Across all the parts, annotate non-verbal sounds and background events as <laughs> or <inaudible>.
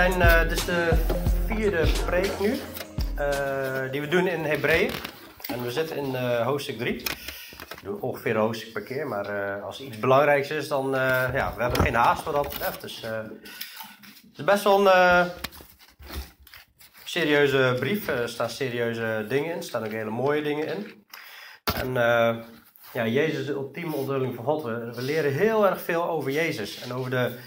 Zijn, uh, is de vierde preek nu, uh, die we doen in Hebreeën. En we zitten in uh, hoofdstuk 3. We doen ongeveer een hoofdstuk per keer, maar als iets belangrijks is, dan, ja, we hebben geen haast wat dat betreft. Dus het is best wel een serieuze brief, er staan serieuze dingen in, er staan ook hele mooie dingen in. En ja, Jezus, de ultieme onthulling van God. We, we leren heel erg veel over Jezus en over de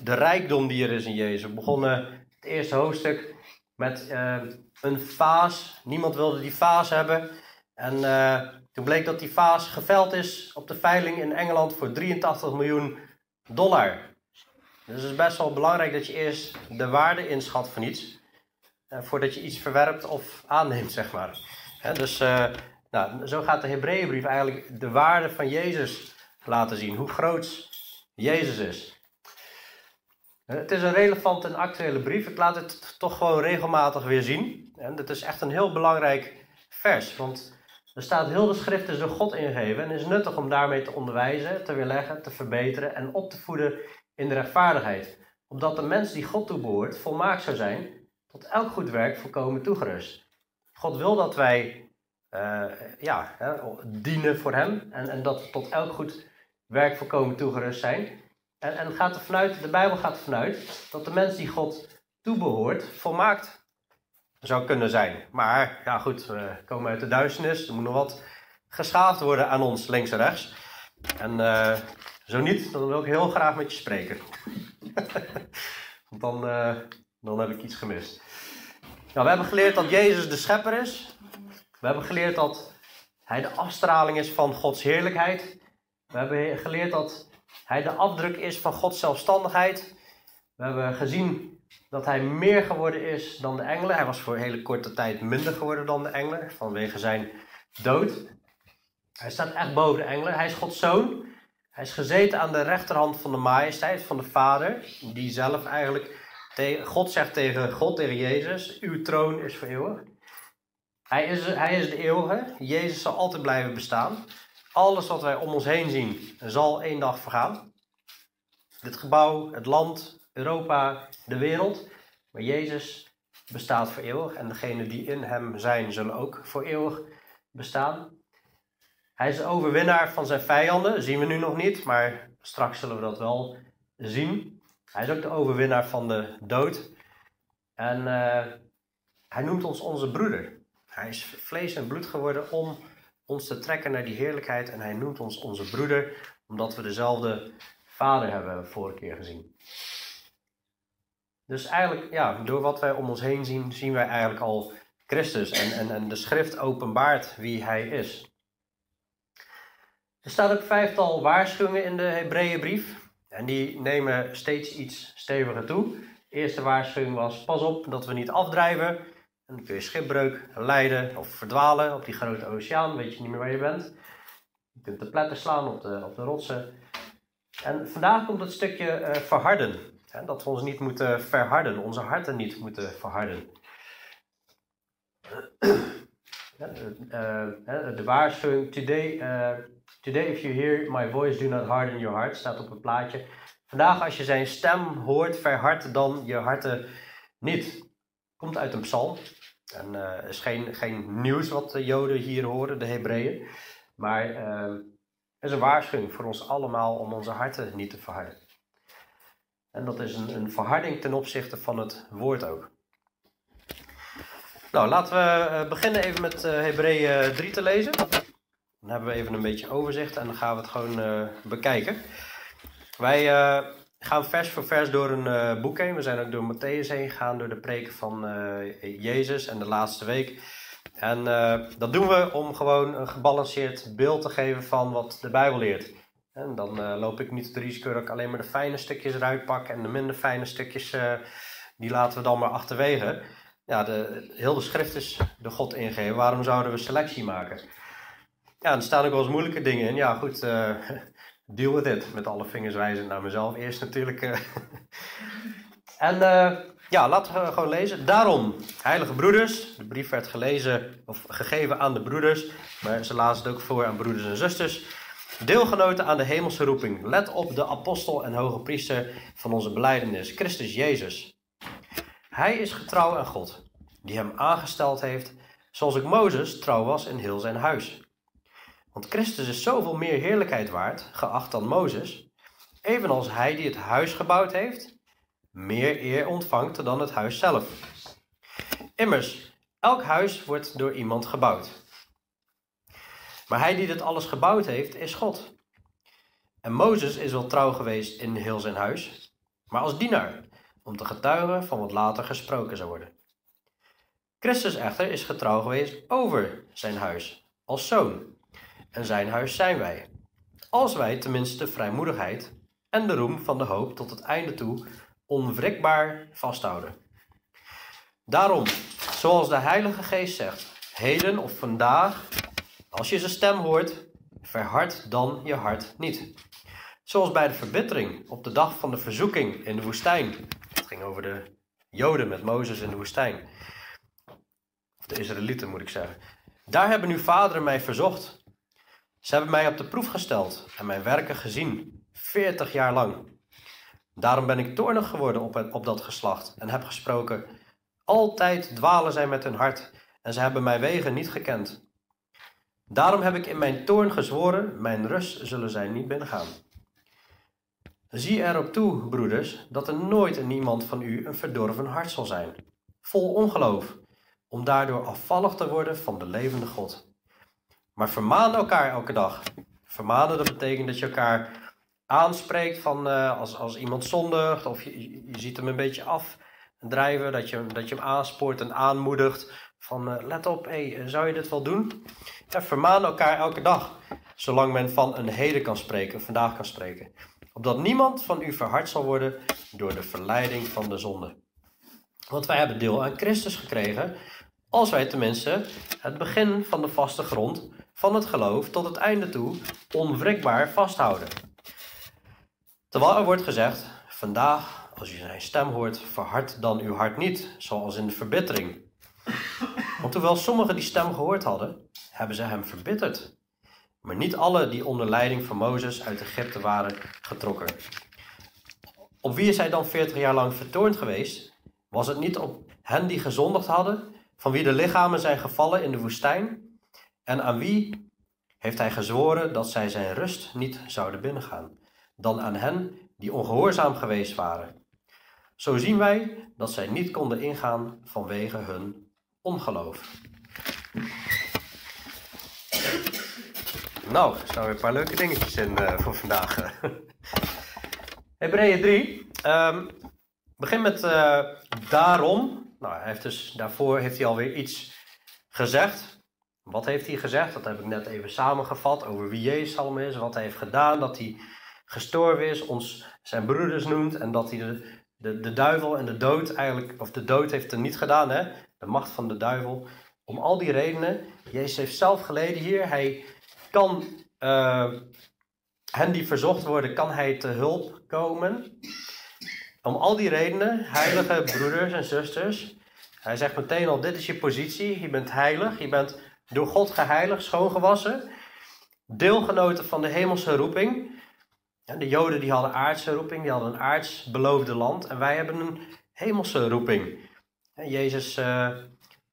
de rijkdom die er is in Jezus. We begonnen het eerste hoofdstuk met uh, een vaas. Niemand wilde die vaas hebben. En uh, toen bleek dat die vaas geveld is op de veiling in Engeland voor 83 miljoen dollar. Dus het is best wel belangrijk dat je eerst de waarde inschat van iets. Uh, voordat je iets verwerpt of aanneemt, zeg maar. Dus nou, zo gaat de Hebreeënbrief eigenlijk de waarde van Jezus laten zien. Hoe groot Jezus is. Het is een relevante en actuele brief. Ik laat het toch gewoon regelmatig weer zien. En het is echt een heel belangrijk vers. Want er staat heel de schrift is door God ingegeven. En is nuttig om daarmee te onderwijzen, te weerleggen, te verbeteren en op te voeden in de rechtvaardigheid. Opdat de mens die God toebehoort volmaakt zou zijn, tot elk goed werk volkomen toegerust. God wil dat wij uh, ja, dienen voor Hem en, en dat we tot elk goed werk volkomen toegerust zijn. En, gaat er vanuit, de Bijbel gaat ervan uit dat de mens die God toebehoort, volmaakt zou kunnen zijn. Maar ja, goed, we komen uit de duisternis. Er moet nog wat geschaafd worden aan ons, links en rechts. En uh, zo niet, dan wil ik heel graag met je spreken. <laughs> Want dan, uh, dan heb ik iets gemist. Nou, we hebben geleerd dat Jezus de schepper is. We hebben geleerd dat hij de afstraling is van Gods heerlijkheid. We hebben geleerd dat hij de afdruk is van Gods zelfstandigheid. We hebben gezien dat hij meer geworden is dan de engelen. Hij was voor een hele korte tijd minder geworden dan de engelen vanwege zijn dood. Hij staat echt boven de engelen. Hij is Gods zoon. Hij is gezeten aan de rechterhand van de majesteit van de Vader, die zelf eigenlijk God zegt tegen God, tegen Jezus: Uw troon is voor eeuwig. Hij is, hij is de eeuwige. Jezus zal altijd blijven bestaan. Alles wat wij om ons heen zien zal één dag vergaan. Dit gebouw, het land, Europa, de wereld. Maar Jezus bestaat voor eeuwig en degenen die in hem zijn zullen ook voor eeuwig bestaan. Hij is de overwinnaar van zijn vijanden, zien we nu nog niet, maar straks zullen we dat wel zien. Hij is ook de overwinnaar van de dood. En uh, hij noemt ons onze broeder. Hij is vlees en bloed geworden om ons te trekken naar die heerlijkheid. En hij noemt ons onze broeder, omdat we dezelfde vader hebben vorige keer gezien. Dus eigenlijk, ja, door wat wij om ons heen zien, zien wij eigenlijk al Christus. En, en, en de schrift openbaart wie hij is. Er staan ook vijftal waarschuwingen in de Hebreeënbrief. En die nemen steeds iets steviger toe. De eerste waarschuwing was: pas op dat we niet afdrijven. En dan kun je schipbreuk lijden of verdwalen op die grote oceaan, weet je niet meer waar je bent. Je kunt de pletten slaan op de, op de rotsen. En vandaag komt het stukje uh, verharden. Hè, dat we ons niet moeten verharden, onze harten niet moeten verharden. <clears throat> Uh, uh, de waarschuwing, today, today if you hear my voice, do not harden your heart, staat op het plaatje. Vandaag als je zijn stem hoort, verhard dan je harten niet. Komt uit een psalm. En uh, is geen, geen nieuws wat de Joden hier horen, de Hebreeën. Maar uh, is een waarschuwing voor ons allemaal om onze harten niet te verharden. En dat is een, een verharding ten opzichte van het woord ook. Nou, laten we uh, beginnen even met uh, Hebreeën 3 te lezen. Dan hebben we even een beetje overzicht en dan gaan we het gewoon bekijken. Wij gaan vers voor vers door een uh, boek heen. We zijn ook door Matthäus heen gegaan, door de preken van uh, Jezus en de laatste week. En uh, dat doen we om gewoon een gebalanceerd beeld te geven van wat de Bijbel leert. En dan loop ik niet het risico dat ik alleen maar de fijne stukjes eruit pak en de minder fijne stukjes, die laten we dan maar achterwege. Ja, de, heel de schrift is door God ingegeven. Waarom zouden we selectie maken? Ja, er staan ook wel eens moeilijke dingen in. Ja, goed, deal with it. Met alle vingers wijzen naar mezelf eerst natuurlijk. Eh. <laughs> en uh, ja, laten we gewoon lezen. Daarom, heilige broeders, de brief werd gelezen of gegeven aan de broeders, maar ze lazen het ook voor aan broeders en zusters. Deelgenoten aan de hemelse roeping. Let op de apostel en hoge priester van onze beleidenis, Christus Jezus. Hij is getrouw aan God, die hem aangesteld heeft, zoals ook Mozes trouw was in heel zijn huis. Want Christus is zoveel meer heerlijkheid waard, geacht dan Mozes, evenals hij die het huis gebouwd heeft, meer eer ontvangt dan het huis zelf. Immers, elk huis wordt door iemand gebouwd. Maar hij die dit alles gebouwd heeft, is God. En Mozes is wel trouw geweest in heel zijn huis, maar als dienaar, om te getuigen van wat later gesproken zou worden. Christus echter is getrouw geweest over zijn huis, als zoon. En zijn huis zijn wij. Als wij tenminste de vrijmoedigheid en de roem van de hoop tot het einde toe onwrikbaar vasthouden. Daarom, zoals de Heilige Geest zegt, heden of vandaag, als je zijn stem hoort, verhard dan je hart niet. Zoals bij de verbittering op de dag van de verzoeking in de woestijn. Het ging over de Joden met Mozes in de woestijn. Of de Israëlieten moet ik zeggen. Daar hebben uw vaderen mij verzocht. Ze hebben mij op de proef gesteld en mijn werken gezien, veertig jaar lang. Daarom ben ik toornig geworden op, op dat geslacht en heb gesproken. Altijd dwalen zij met hun hart en ze hebben mijn wegen niet gekend. Daarom heb ik in mijn toorn gezworen, mijn rust zullen zij niet binnengaan. Zie erop toe, broeders, dat er nooit in niemand van u een verdorven hart zal zijn, vol ongeloof, om daardoor afvallig te worden van de levende God. Maar vermaan elkaar elke dag. Vermanen, dat betekent dat je elkaar aanspreekt van uh, als, als iemand zondigt, of je, je ziet hem een beetje afdrijven, dat je, dat je hem aanspoort en aanmoedigt van uh, let op, hey, zou je dit wel doen? Ja, vermaan elkaar elke dag, zolang men van een heden kan spreken, vandaag kan spreken opdat niemand van u verhard zal worden door de verleiding van de zonde. Want wij hebben deel aan Christus gekregen, als wij tenminste het begin van de vaste grond van het geloof tot het einde toe onwrikbaar vasthouden. Terwijl er wordt gezegd, vandaag, als u zijn stem hoort, verhard dan uw hart niet, zoals in de verbittering. Want hoewel sommigen die stem gehoord hadden, hebben ze hem verbitterd maar niet alle die onder leiding van Mozes uit Egypte waren getrokken. Op wie is hij dan veertig jaar lang vertoornd geweest? Was het niet op hen die gezondigd hadden, van wie de lichamen zijn gevallen in de woestijn? En aan wie heeft hij gezworen dat zij zijn rust niet zouden binnengaan? Dan aan hen die ongehoorzaam geweest waren. Zo zien wij dat zij niet konden ingaan vanwege hun ongeloof. Nou, er staan weer een paar leuke dingetjes in uh, voor vandaag. <laughs> Hebreeën 3. Um, begin met uh, daarom. Nou, hij heeft dus, daarvoor heeft hij alweer iets gezegd. Wat heeft hij gezegd? Dat heb ik net even samengevat over wie Jezus allemaal is. Wat hij heeft gedaan. Dat hij gestorven is, ons zijn broeders noemt. En dat hij de, de, de duivel en de dood eigenlijk, of de dood heeft er niet gedaan, hè? De macht van de duivel. Om al die redenen. Jezus heeft zelf geleden hier. Hij kan uh, hen die verzocht worden, kan hij te hulp komen. Om al die redenen, heilige broeders en zusters, hij zegt meteen al, dit is je positie, je bent heilig, je bent door God geheiligd, schoongewassen, deelgenoten van de hemelse roeping. De Joden die hadden aardse roeping, die hadden een aards beloofde land en wij hebben een hemelse roeping. Jezus uh,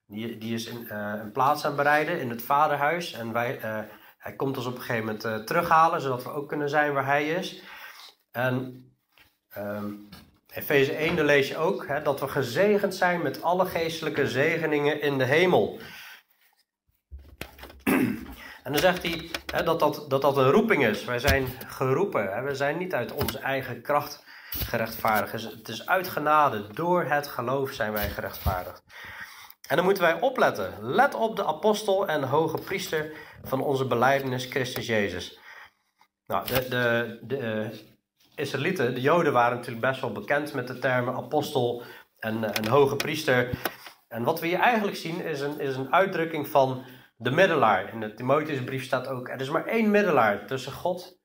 die, die is in, uh, een plaats aan bereiden in het vaderhuis en wij hij komt ons op een gegeven moment terughalen, zodat we ook kunnen zijn waar hij is. En um, Efeze 1, daar lees je ook hè, dat we gezegend zijn met alle geestelijke zegeningen in de hemel. En dan zegt hij hè, dat, dat, dat dat een roeping is. Wij zijn geroepen. Hè. We zijn niet uit onze eigen kracht gerechtvaardigd. Het is uit genade. Door het geloof zijn wij gerechtvaardigd. En dan moeten wij opletten. Let op de apostel en hoge priester van onze beleidenis Christus Jezus. Nou, de, de, de uh, Israëlieten, de Joden, waren natuurlijk best wel bekend met de termen apostel en, en hoge priester. En wat we hier eigenlijk zien is een, is een uitdrukking van de middelaar. In de Timotheusbrief staat ook: er is maar één middelaar tussen God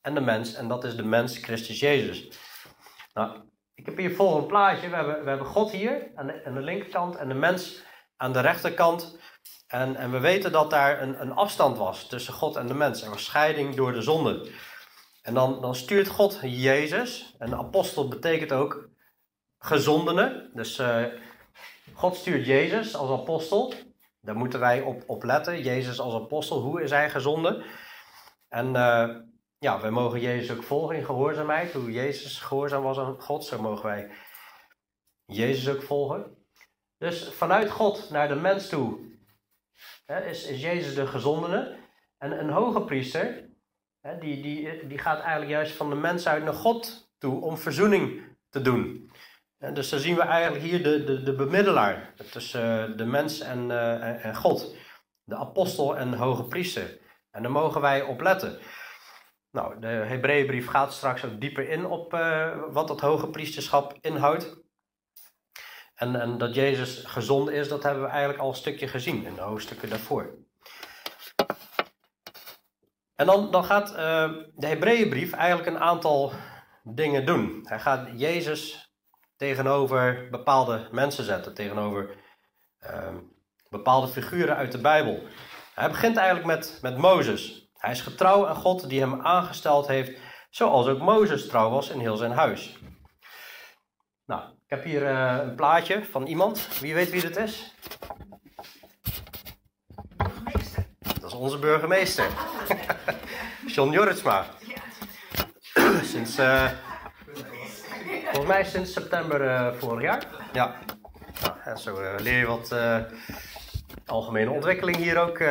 en de mens, en dat is de mens Christus Jezus. Nou, ik heb hier het volgende plaatje. We hebben, we hebben God hier aan de, aan de linkerkant en de mens aan de rechterkant. En, en we weten dat daar een, een afstand was tussen God en de mens. Er was scheiding door de zonde. En dan, dan stuurt God Jezus. En apostel betekent ook gezondene. Dus uh, God stuurt Jezus als apostel. Daar moeten wij op, letten. Jezus als apostel, hoe is hij gezonden? En uh, ja, wij mogen Jezus ook volgen in gehoorzaamheid. Hoe Jezus gehoorzaam was aan God, zo mogen wij Jezus ook volgen. Dus vanuit God naar de mens toe hè, is, is Jezus de gezondene. En een hoge priester, hè, die, die, die gaat eigenlijk juist van de mens uit naar God toe om verzoening te doen. En dus dan zien we eigenlijk hier de, de, de bemiddelaar tussen uh, de mens en, uh, en, en God. De apostel en de hoge priester. En daar mogen wij op letten. Nou, de Hebreeënbrief gaat straks ook dieper in op uh, wat dat hoge priesterschap inhoudt. En, en dat Jezus gezond is, dat hebben we eigenlijk al een stukje gezien in de hoofdstukken daarvoor. En dan, dan gaat de Hebreeënbrief eigenlijk een aantal dingen doen. Hij gaat Jezus tegenover bepaalde mensen zetten, tegenover uh, bepaalde figuren uit de Bijbel. Hij begint eigenlijk met, met Mozes. Hij is getrouw aan God die hem aangesteld heeft, zoals ook Mozes trouw was in heel zijn huis. Nou, ik heb hier uh, een plaatje van iemand. Wie weet wie dit is? Burgemeester. Dat is onze burgemeester. <laughs> John Jorritsma. <clears throat> sinds, uh, volgens mij sinds september uh, vorig jaar. Ja. Nou, en zo leer je wat algemene ontwikkeling hier ook. <laughs>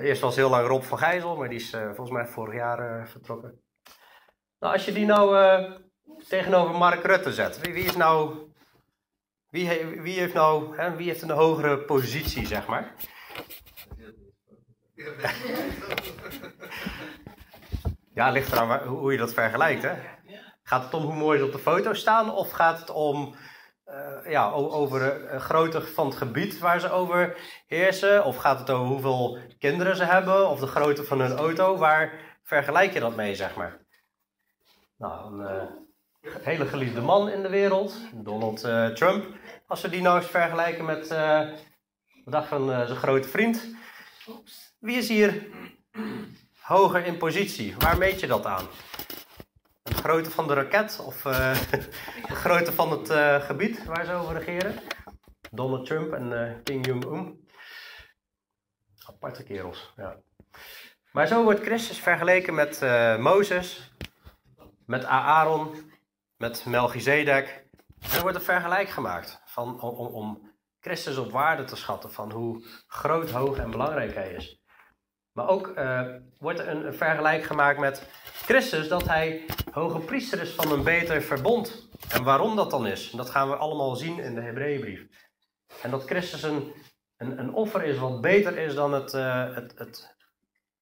eerst was heel lang Rob van Gijzel, maar die is volgens mij vorig jaar vertrokken. Nou, als je die nou tegenover Mark Rutte zet. Wie, wie is nou. Wie, he, wie heeft nou. Hè, wie heeft een hogere positie, zeg maar? <laughs> ja, ligt eraan hoe je dat vergelijkt. Hè? Gaat het om hoe mooi ze op de foto staan? Of gaat het om. Uh, ja, over een grootte van het gebied waar ze over heersen? Of gaat het over hoeveel kinderen ze hebben? Of de grootte van hun auto? Waar vergelijk je dat mee, zeg maar? Nou, een, uh, hele geliefde man in de wereld, Donald Trump. Als we die nou eens vergelijken met de dag van zijn grote vriend. Wie is hier hoger in positie? Waar meet je dat aan? De grootte van de raket of <laughs> de grootte van het gebied waar ze over regeren? Donald Trump en King Jong-un. Aparte kerels, ja. Maar zo wordt Christus vergeleken met Mozes, met Aaron met Melchizedek. Er wordt een vergelijk gemaakt van, om, om Christus op waarde te schatten van hoe groot, hoog en belangrijk hij is. Maar ook uh, wordt een, een, vergelijk gemaakt met Christus dat hij hoge priester is van een beter verbond. En waarom dat dan is, dat gaan we allemaal zien in de Hebreeënbrief. En dat Christus een, een, een offer is wat beter is dan het, uh, het, het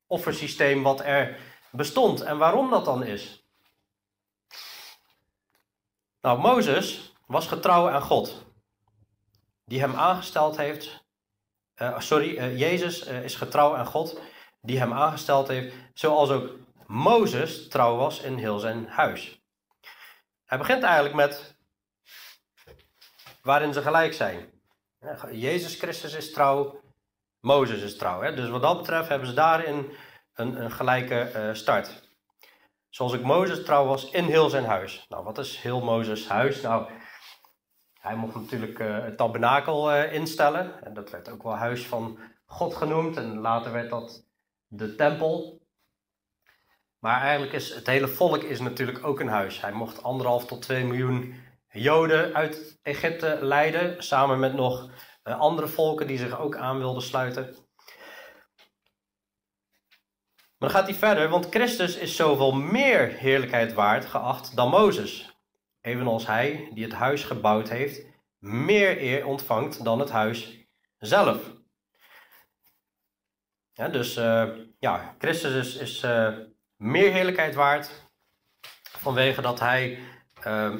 offersysteem wat er bestond. En waarom dat dan is. Nou, Mozes was getrouw aan God, die hem aangesteld heeft. Uh, sorry, Jezus is getrouw aan God, die hem aangesteld heeft, zoals ook Mozes trouw was in heel zijn huis. Hij begint eigenlijk met waarin ze gelijk zijn. Jezus Christus is trouw, Mozes is trouw. Hè? Dus wat dat betreft hebben ze daarin een, een gelijke start. Zoals ik Mozes trouw was in heel zijn huis. Nou, wat is heel Mozes huis? Nou, hij mocht natuurlijk uh, het tabernakel uh, instellen. En dat werd ook wel huis van God genoemd. En later werd dat de tempel. Maar eigenlijk is het hele volk is natuurlijk ook een huis. Hij mocht anderhalf tot twee miljoen Joden uit Egypte leiden. Samen met nog uh, andere volken die zich ook aan wilden sluiten. Maar dan gaat hij verder, want Christus is zoveel meer heerlijkheid waard geacht dan Mozes. Evenals hij, die het huis gebouwd heeft, meer eer ontvangt dan het huis zelf. Ja, dus uh, ja, Christus is, is uh, meer heerlijkheid waard vanwege dat hij uh,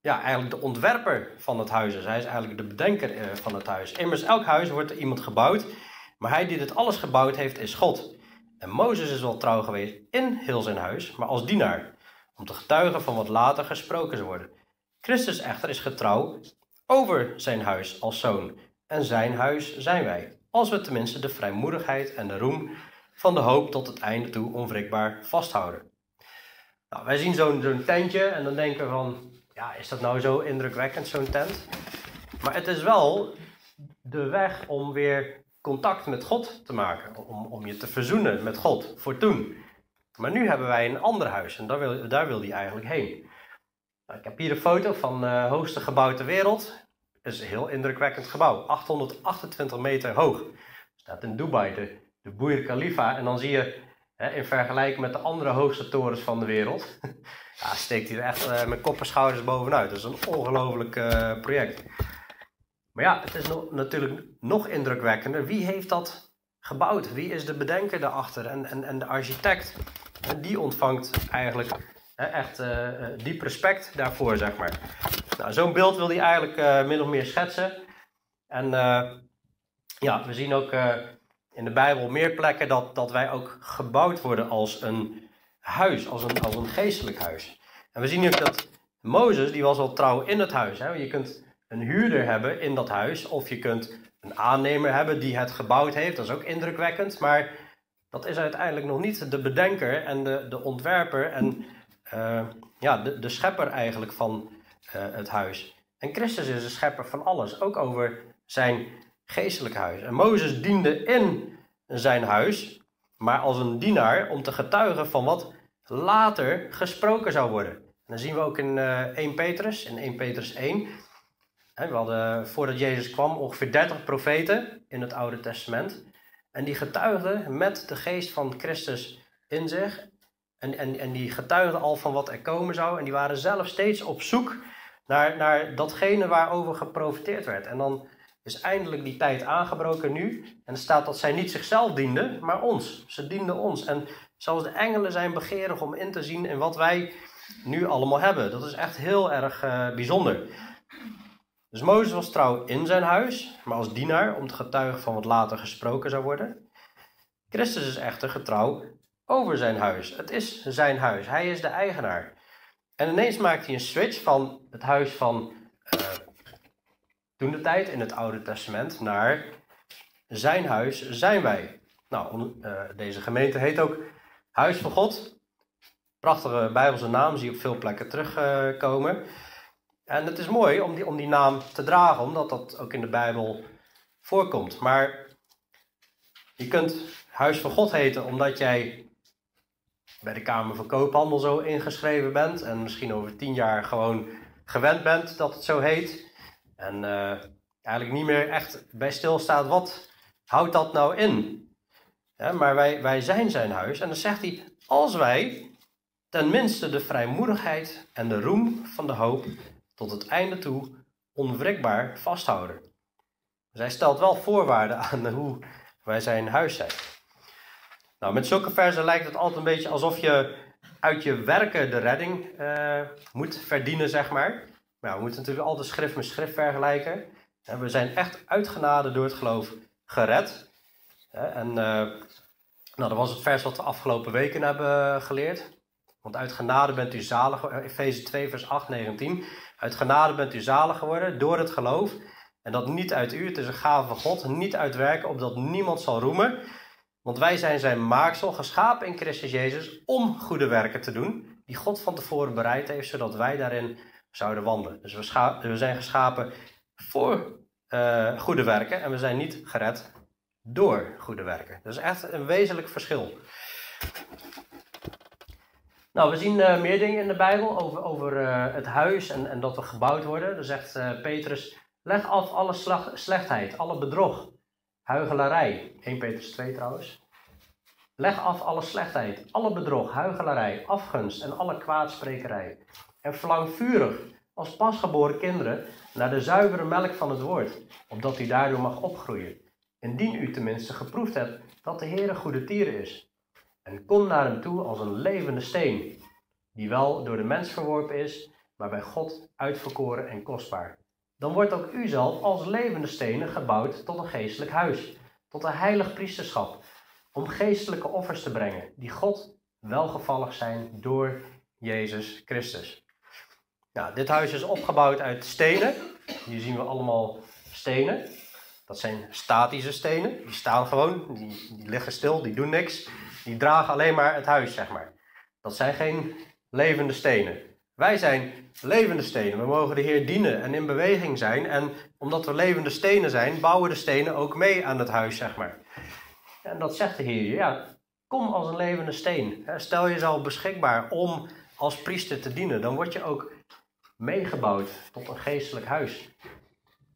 ja, eigenlijk de ontwerper van het huis is. Hij is eigenlijk de bedenker eh, van het huis. Immers, elk huis wordt er iemand gebouwd maar hij die dit alles gebouwd heeft, is God. En Mozes is wel trouw geweest in heel zijn huis, maar als dienaar, om te getuigen van wat later gesproken zou worden. Christus echter is getrouw over zijn huis als zoon. En zijn huis zijn wij, als we tenminste de vrijmoedigheid en de roem van de hoop tot het einde toe onwrikbaar vasthouden. Nou, wij zien zo'n tentje en dan denken we van, ja, is dat nou zo indrukwekkend, zo'n tent? Maar het is wel de weg om weer contact met God te maken, om, om je te verzoenen met God voor toen. Maar nu hebben wij een ander huis en daar wil, daar wil hij eigenlijk heen. Nou, ik heb hier een foto van het uh, hoogste gebouw ter wereld. Is een heel indrukwekkend gebouw, 828 meter hoog. Staat in Dubai, de, de Burj Khalifa. En dan zie je hè, in vergelijking met de andere hoogste torens van de wereld, <laughs> ja, steekt hij er echt uh, met kop en schouders bovenuit. Dat is een ongelooflijk uh, project. Maar ja, het is natuurlijk nog indrukwekkender. Wie heeft dat gebouwd? Wie is de bedenker daarachter en, en, en de architect? Die ontvangt eigenlijk echt uh, diep respect daarvoor, zeg maar. Nou, Zo'n beeld wil hij eigenlijk uh, min of meer schetsen. En ja, we zien ook in de Bijbel meer plekken dat, dat wij ook gebouwd worden als een huis, als een, als een geestelijk huis. En we zien ook dat Mozes, die was al trouw in het huis. Hè? Je kunt een huurder hebben in dat huis. Of je kunt een aannemer hebben die het gebouwd heeft. Dat is ook indrukwekkend. Maar dat is uiteindelijk nog niet de bedenker en de, de ontwerper en uh, ja, de, schepper eigenlijk van uh, het huis. En Christus is de schepper van alles. Ook over zijn geestelijk huis. En Mozes diende in zijn huis. Maar als een dienaar om te getuigen van wat later gesproken zou worden. En dan zien we ook in uh, 1 Petrus, in 1 Petrus 1 we hadden voordat Jezus kwam ongeveer 30 profeten in het Oude Testament. En die getuigden met de geest van Christus in zich. En, en, en die getuigden al van wat er komen zou. En die waren zelf steeds op zoek naar, naar datgene waarover geprofiteerd werd. En dan is eindelijk die tijd aangebroken nu. En er staat dat zij niet zichzelf dienden, maar ons. Ze dienden ons. En zelfs de engelen zijn begeerig om in te zien in wat wij nu allemaal hebben. Dat is echt heel erg uh, bijzonder. Dus Mozes was trouw in zijn huis, maar als dienaar om te getuigen van wat later gesproken zou worden. Christus is echter getrouw over zijn huis. Het is zijn huis, hij is de eigenaar. En ineens maakt hij een switch van het huis van uh, toen de tijd in het Oude Testament naar zijn huis zijn wij. Nou, uh, deze gemeente heet ook Huis van God. Prachtige Bijbelse naam, zie je op veel plekken terugkomen. En het is mooi om die, om die naam te dragen, omdat dat ook in de Bijbel voorkomt. Maar je kunt Huis van God heten omdat jij bij de Kamer van Koophandel zo ingeschreven bent. En misschien over tien jaar gewoon gewend bent dat het zo heet. En uh, eigenlijk niet meer echt bij stilstaat, wat houdt dat nou in? Ja, maar wij, wij zijn zijn huis. En dan zegt hij, als wij tenminste de vrijmoedigheid en de roem van de hoop tot het einde toe onwrikbaar vasthouden. Zij stelt wel voorwaarden aan hoe wij zijn huis zijn. Nou, met zulke versen lijkt het altijd een beetje alsof je uit je werken de redding uh, moet verdienen, zeg maar. We moeten natuurlijk altijd schrift met schrift vergelijken. En we zijn echt uitgenade door het geloof gered. En uh, nou, dat was het vers wat we afgelopen weken hebben geleerd. Want uit genade bent u zalig, Efeze 2 vers 8, 19. Uit genade bent u zalig geworden door het geloof. En dat niet uit u, het is een gave van God, niet uit werken, opdat niemand zal roemen. Want wij zijn zijn maaksel, geschapen in Christus Jezus, om goede werken te doen, die God van tevoren bereid heeft, zodat wij daarin zouden wandelen. Dus we, we zijn geschapen voor uh, goede werken en we zijn niet gered door goede werken. Dat is echt een wezenlijk verschil. Nou, we zien uh, meer dingen in de Bijbel over, over uh, het huis en, en dat we gebouwd worden. Dan zegt Petrus, leg af alle slechtheid, alle bedrog, huigelarij. 1 Petrus 2 trouwens. Leg af alle slechtheid, alle bedrog, huigelarij, afgunst en alle kwaadsprekerij. En verlang vurig, als pasgeboren kinderen, naar de zuivere melk van het woord, opdat u daardoor mag opgroeien. Indien u tenminste geproefd hebt dat de Heer een goede tier is en kom naar hem toe als een levende steen, die wel door de mens verworpen is, maar bij God uitverkoren en kostbaar. Dan wordt ook u zelf als levende stenen gebouwd tot een geestelijk huis, tot een heilig priesterschap, om geestelijke offers te brengen, die God welgevallig zijn door Jezus Christus. Nou, dit huis is opgebouwd uit stenen. Hier zien we allemaal stenen. Dat zijn statische stenen. Die staan gewoon, die, die liggen stil, die doen niks. Die dragen alleen maar het huis, zeg maar. Dat zijn geen levende stenen. Wij zijn levende stenen. We mogen de Heer dienen en in beweging zijn. En omdat we levende stenen zijn, bouwen de stenen ook mee aan het huis, zeg maar. En dat zegt de Heer. Ja, kom als een levende steen. Stel jezelf beschikbaar om als priester te dienen. Dan word je ook meegebouwd tot een geestelijk huis.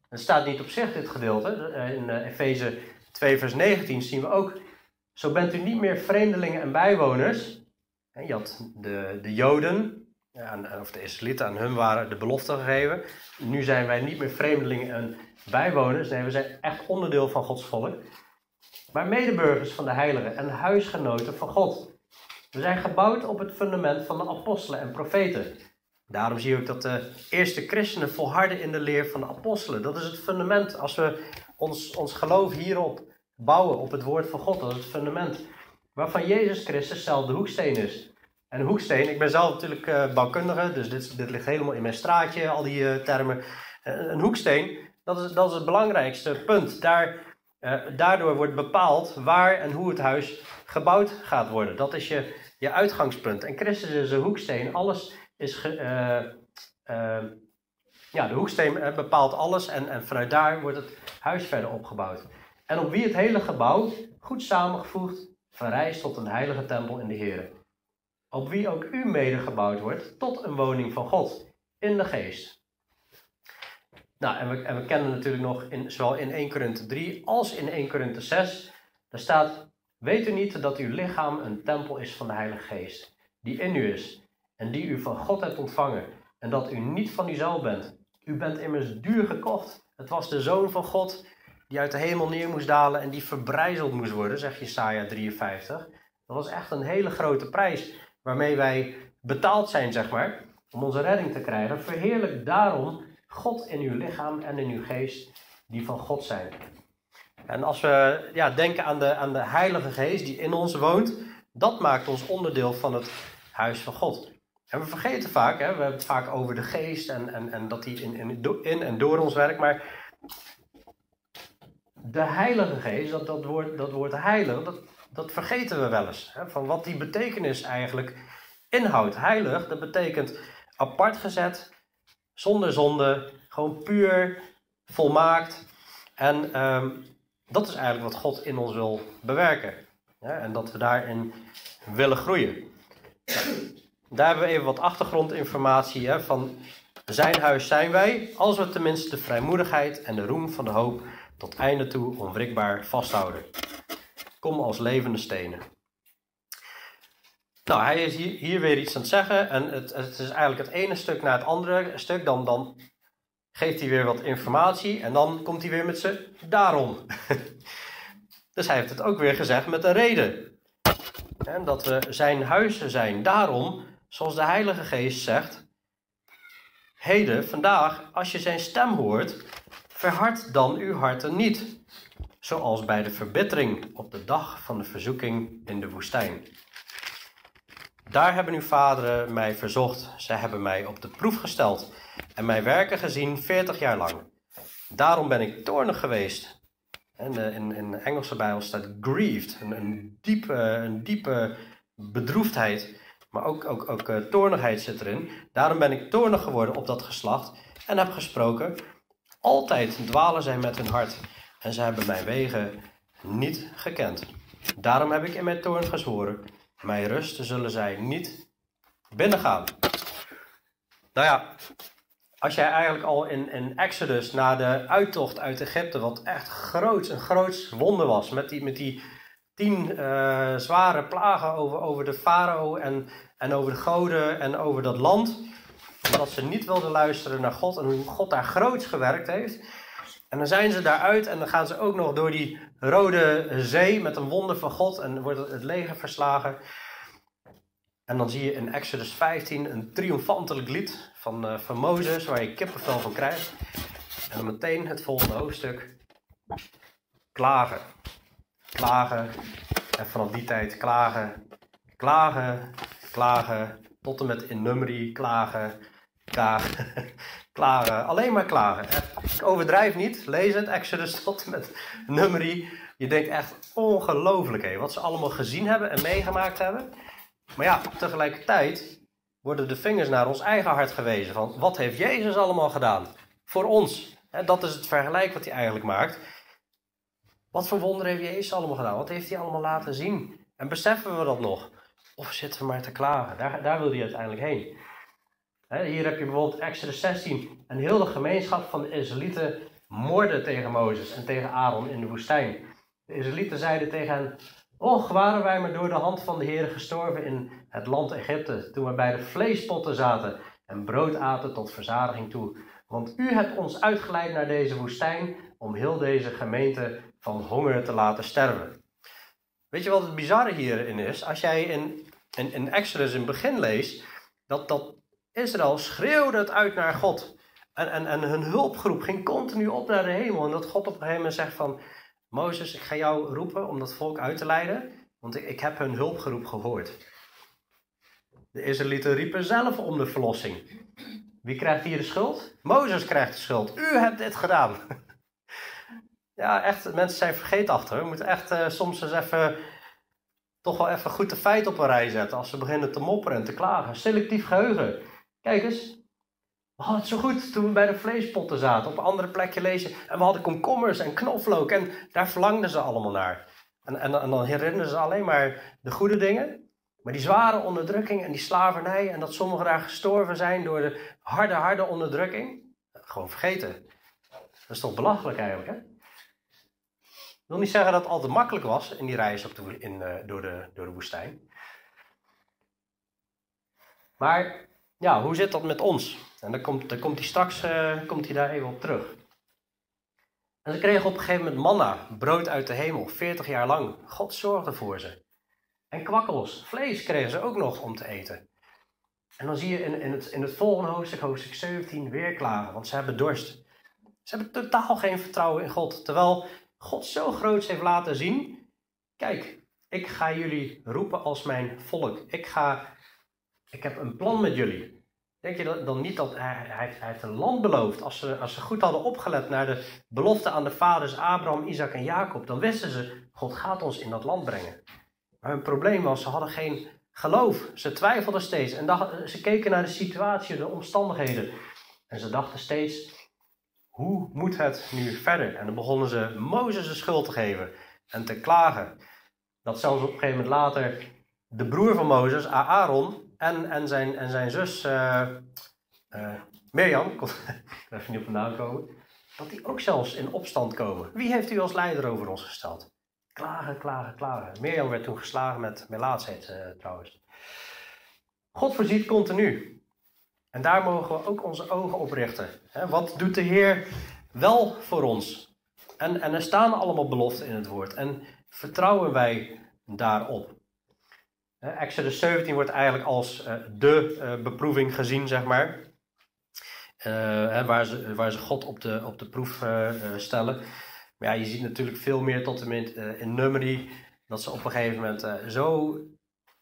Het staat niet op zich, dit gedeelte. In eh, Efeze 2, vers 19 zien we ook. Zo bent u niet meer vreemdelingen en bijwoners. Je had de, de Joden, of de Israëlieten, aan hun waren de beloften gegeven. Nu zijn wij niet meer vreemdelingen en bijwoners. Nee, we zijn echt onderdeel van Gods volk. Maar medeburgers van de heiligen en huisgenoten van God. We zijn gebouwd op het fundament van de apostelen en profeten. Daarom zie je ook dat de eerste christenen volharden in de leer van de apostelen. Dat is het fundament. Als we ons, ons geloof hierop bouwen, op het woord van God, dat is het fundament. Waarvan Jezus Christus zelf de hoeksteen is. En hoeksteen, ik ben zelf natuurlijk uh, bouwkundige, dus dit, dit ligt helemaal in mijn straatje, al die uh, termen. Uh, een hoeksteen, dat is, dat is het belangrijkste punt. Daar, daardoor wordt bepaald waar en hoe het huis gebouwd gaat worden. Dat is je, je uitgangspunt. En Christus is een hoeksteen. Alles is. ja, de hoeksteen bepaalt alles en, en vanuit daar wordt het huis verder opgebouwd. En op wie het hele gebouw, goed samengevoegd, verrijst tot een heilige tempel in de Heer op wie ook u medegebouwd wordt tot een woning van God in de geest. Nou, en we, en we kennen natuurlijk nog in, zowel in 1 Korinthe 3 als in 1 Korinthe 6, daar staat, weet u niet dat uw lichaam een tempel is van de Heilige Geest, die in u is en die u van God hebt ontvangen en dat u niet van uzelf bent. U bent immers duur gekocht. Het was de Zoon van God die uit de hemel neer moest dalen en die verbrijzeld moest worden, zegt Jesaja 53. Dat was echt een hele grote prijs waarmee wij betaald zijn, zeg maar, om onze redding te krijgen, verheerlijk daarom God in uw lichaam en in uw geest, die van God zijn. En als we ja, denken aan de, aan de Heilige Geest die in ons woont, dat maakt ons onderdeel van het huis van God. En we vergeten vaak, hè, we hebben het vaak over de geest en, en, en dat die in, in, in en door ons werkt, maar de Heilige Geest, dat, dat, woord, dat woord heilig, dat, dat vergeten we wel eens. Hè, van wat die betekenis eigenlijk inhoudt. Heilig, dat betekent apart gezet, zonder zonde, gewoon puur, volmaakt. En ehm, dat is eigenlijk wat God in ons wil bewerken. en dat we daarin willen groeien. Daar hebben we even wat achtergrondinformatie hè, van zijn huis zijn wij, als we tenminste de vrijmoedigheid en de roem van de hoop tot einde toe onwrikbaar vasthouden. Kom als levende stenen. Nou, hij is hier, hier weer iets aan het zeggen. En het, het, is eigenlijk het ene stuk naar het andere stuk. Dan, dan geeft hij weer wat informatie. En dan komt hij weer met zijn daarom. <laughs> dus hij heeft het ook weer gezegd met een reden. En dat we zijn huizen zijn. Daarom, zoals de Heilige Geest zegt. Heden, vandaag, als je zijn stem hoort, verhard dan uw harten niet zoals bij de verbittering op de dag van de verzoeking in de woestijn. Daar hebben uw vaderen mij verzocht. Zij hebben mij op de proef gesteld en mijn werken gezien veertig jaar lang. Daarom ben ik toornig geweest. En eh, in, in de Engelse Bijbel staat grieved, een, een, diepe, een diepe bedroefdheid, maar ook, ook, ook uh, toornigheid zit erin. Daarom ben ik toornig geworden op dat geslacht en heb gesproken. Altijd dwalen zij met hun hart en ze hebben mijn wegen niet gekend. Daarom heb ik in mijn toorn gezworen, mijn rust zullen zij niet binnengaan. Nou ja, als jij eigenlijk al in, in Exodus na de uittocht uit Egypte, wat echt groot, een groot wonder was, met die, met die tien uh, zware plagen over, over de farao en, en over de goden en over dat land, omdat ze niet wilden luisteren naar God en hoe God daar groots gewerkt heeft. En dan zijn ze daaruit en dan gaan ze ook nog door die rode zee met een wonder van God en wordt het leger verslagen. En dan zie je in Exodus 15 een triomfantelijk lied van, uh, van Mozes waar je kippenvel van krijgt. En dan meteen het volgende hoofdstuk. Klagen. Klagen. En vanaf die tijd klagen. Klagen. Klagen. Tot en met in nummerie klagen. Klagen. <laughs> Alleen maar klagen. Ik overdrijf niet. Lees het, Exodus <laughs> tot met nummerie. Je denkt echt ongelooflijk hé, wat ze allemaal gezien hebben en meegemaakt hebben. Maar ja, tegelijkertijd worden de vingers naar ons eigen hart gewezen. Van wat heeft Jezus allemaal gedaan? Voor ons. dat is het vergelijk wat hij eigenlijk maakt. Wat voor wonderen heeft Jezus allemaal gedaan? Wat heeft hij allemaal laten zien? En beseffen we dat nog? Of zitten we maar te klagen? Daar, daar wil hij uiteindelijk heen. Hier heb je bijvoorbeeld Exodus 16. Een hele gemeenschap van de Israëlieten moorden tegen Mozes en tegen Aaron in de woestijn. De Israëlieten zeiden tegen hen: Och, waren wij maar door de hand van de Heer gestorven in het land Egypte, toen we bij de vleespotten zaten en brood aten tot verzadiging toe. Want u hebt ons uitgeleid naar deze woestijn om heel deze gemeente van honger te laten sterven. Weet je wat het bizarre hierin is? Als jij in, in, in Exodus in begin leest, dat, dat Israël schreeuwde het uit naar God. En, en, en hun hulpgroep ging continu op naar de hemel. En dat God op een gegeven moment zegt van... Mozes, ik ga jou roepen om dat volk uit te leiden. Want ik, ik heb hun hulpgeroep gehoord. De Israëlieten riepen zelf om de verlossing. Wie krijgt hier de schuld? Mozes krijgt de schuld. U hebt dit gedaan. <laughs> Ja, echt, mensen zijn vergeetachtig. We moeten echt uh, soms eens even, toch wel even goed de feiten op een rij zetten. Als ze beginnen te mopperen en te klagen. Selectief geheugen. Kijk eens, we hadden het zo goed toen we bij de vleespotten zaten. Op een andere plekje lezen. En we hadden komkommers en knoflook. En daar verlangden ze allemaal naar. En, en, en dan herinnerden ze alleen maar de goede dingen. Maar die zware onderdrukking en die slavernij. En dat sommigen daar gestorven zijn door de harde, harde onderdrukking. Gewoon vergeten. Dat is toch belachelijk eigenlijk, hè? Ik wil niet zeggen dat het altijd makkelijk was in die reis op in, uh, door, de, door de woestijn. Maar ja, hoe zit dat met ons? En dan komt, dan komt hij straks uh, komt hij daar even op terug. En ze kregen op een gegeven moment manna, brood uit de hemel, 40 jaar lang. God zorgde voor ze. En kwakkels, vlees kregen ze ook nog om te eten. En dan zie je in, in, het, in het volgende hoofdstuk, hoofdstuk 17, weer klagen, want ze hebben dorst. Ze hebben totaal geen vertrouwen in God. Terwijl God zo groot heeft laten zien: kijk, ik ga jullie roepen als mijn volk. Ik, ga, ik heb een plan met jullie. Denk je dan niet dat hij, heeft een land beloofd? Als ze, als ze goed hadden opgelet naar de belofte aan de vaders Abraham, Isaac en Jacob, dan wisten ze: God gaat ons in dat land brengen. Maar hun probleem was, ze hadden geen geloof. Ze twijfelden steeds en ze keken naar de situatie, de omstandigheden. En ze dachten steeds: hoe moet het nu verder? En dan begonnen ze Mozes de schuld te geven en te klagen. Dat zelfs op een gegeven moment later de broer van Mozes, Aaron, en, en, zijn, en zijn zus uh, uh, Mirjam, <laughs> ik even niet op naam komen, dat die ook zelfs in opstand komen. Wie heeft u als leider over ons gesteld? Klagen, klagen, klagen. Mirjam werd toen geslagen met melaatsheid uh, trouwens. God voorziet continu. En daar mogen we ook onze ogen op richten. Wat doet de Heer wel voor ons? En, en er staan allemaal beloften in het woord. En vertrouwen wij daarop? Exodus 17 wordt eigenlijk als uh, de uh, beproeving gezien, zeg maar. Uh, waar, ze, waar ze God op de, op de proef stellen. Maar ja, je ziet natuurlijk veel meer tot en met in Numeri. Dat ze op een gegeven moment zo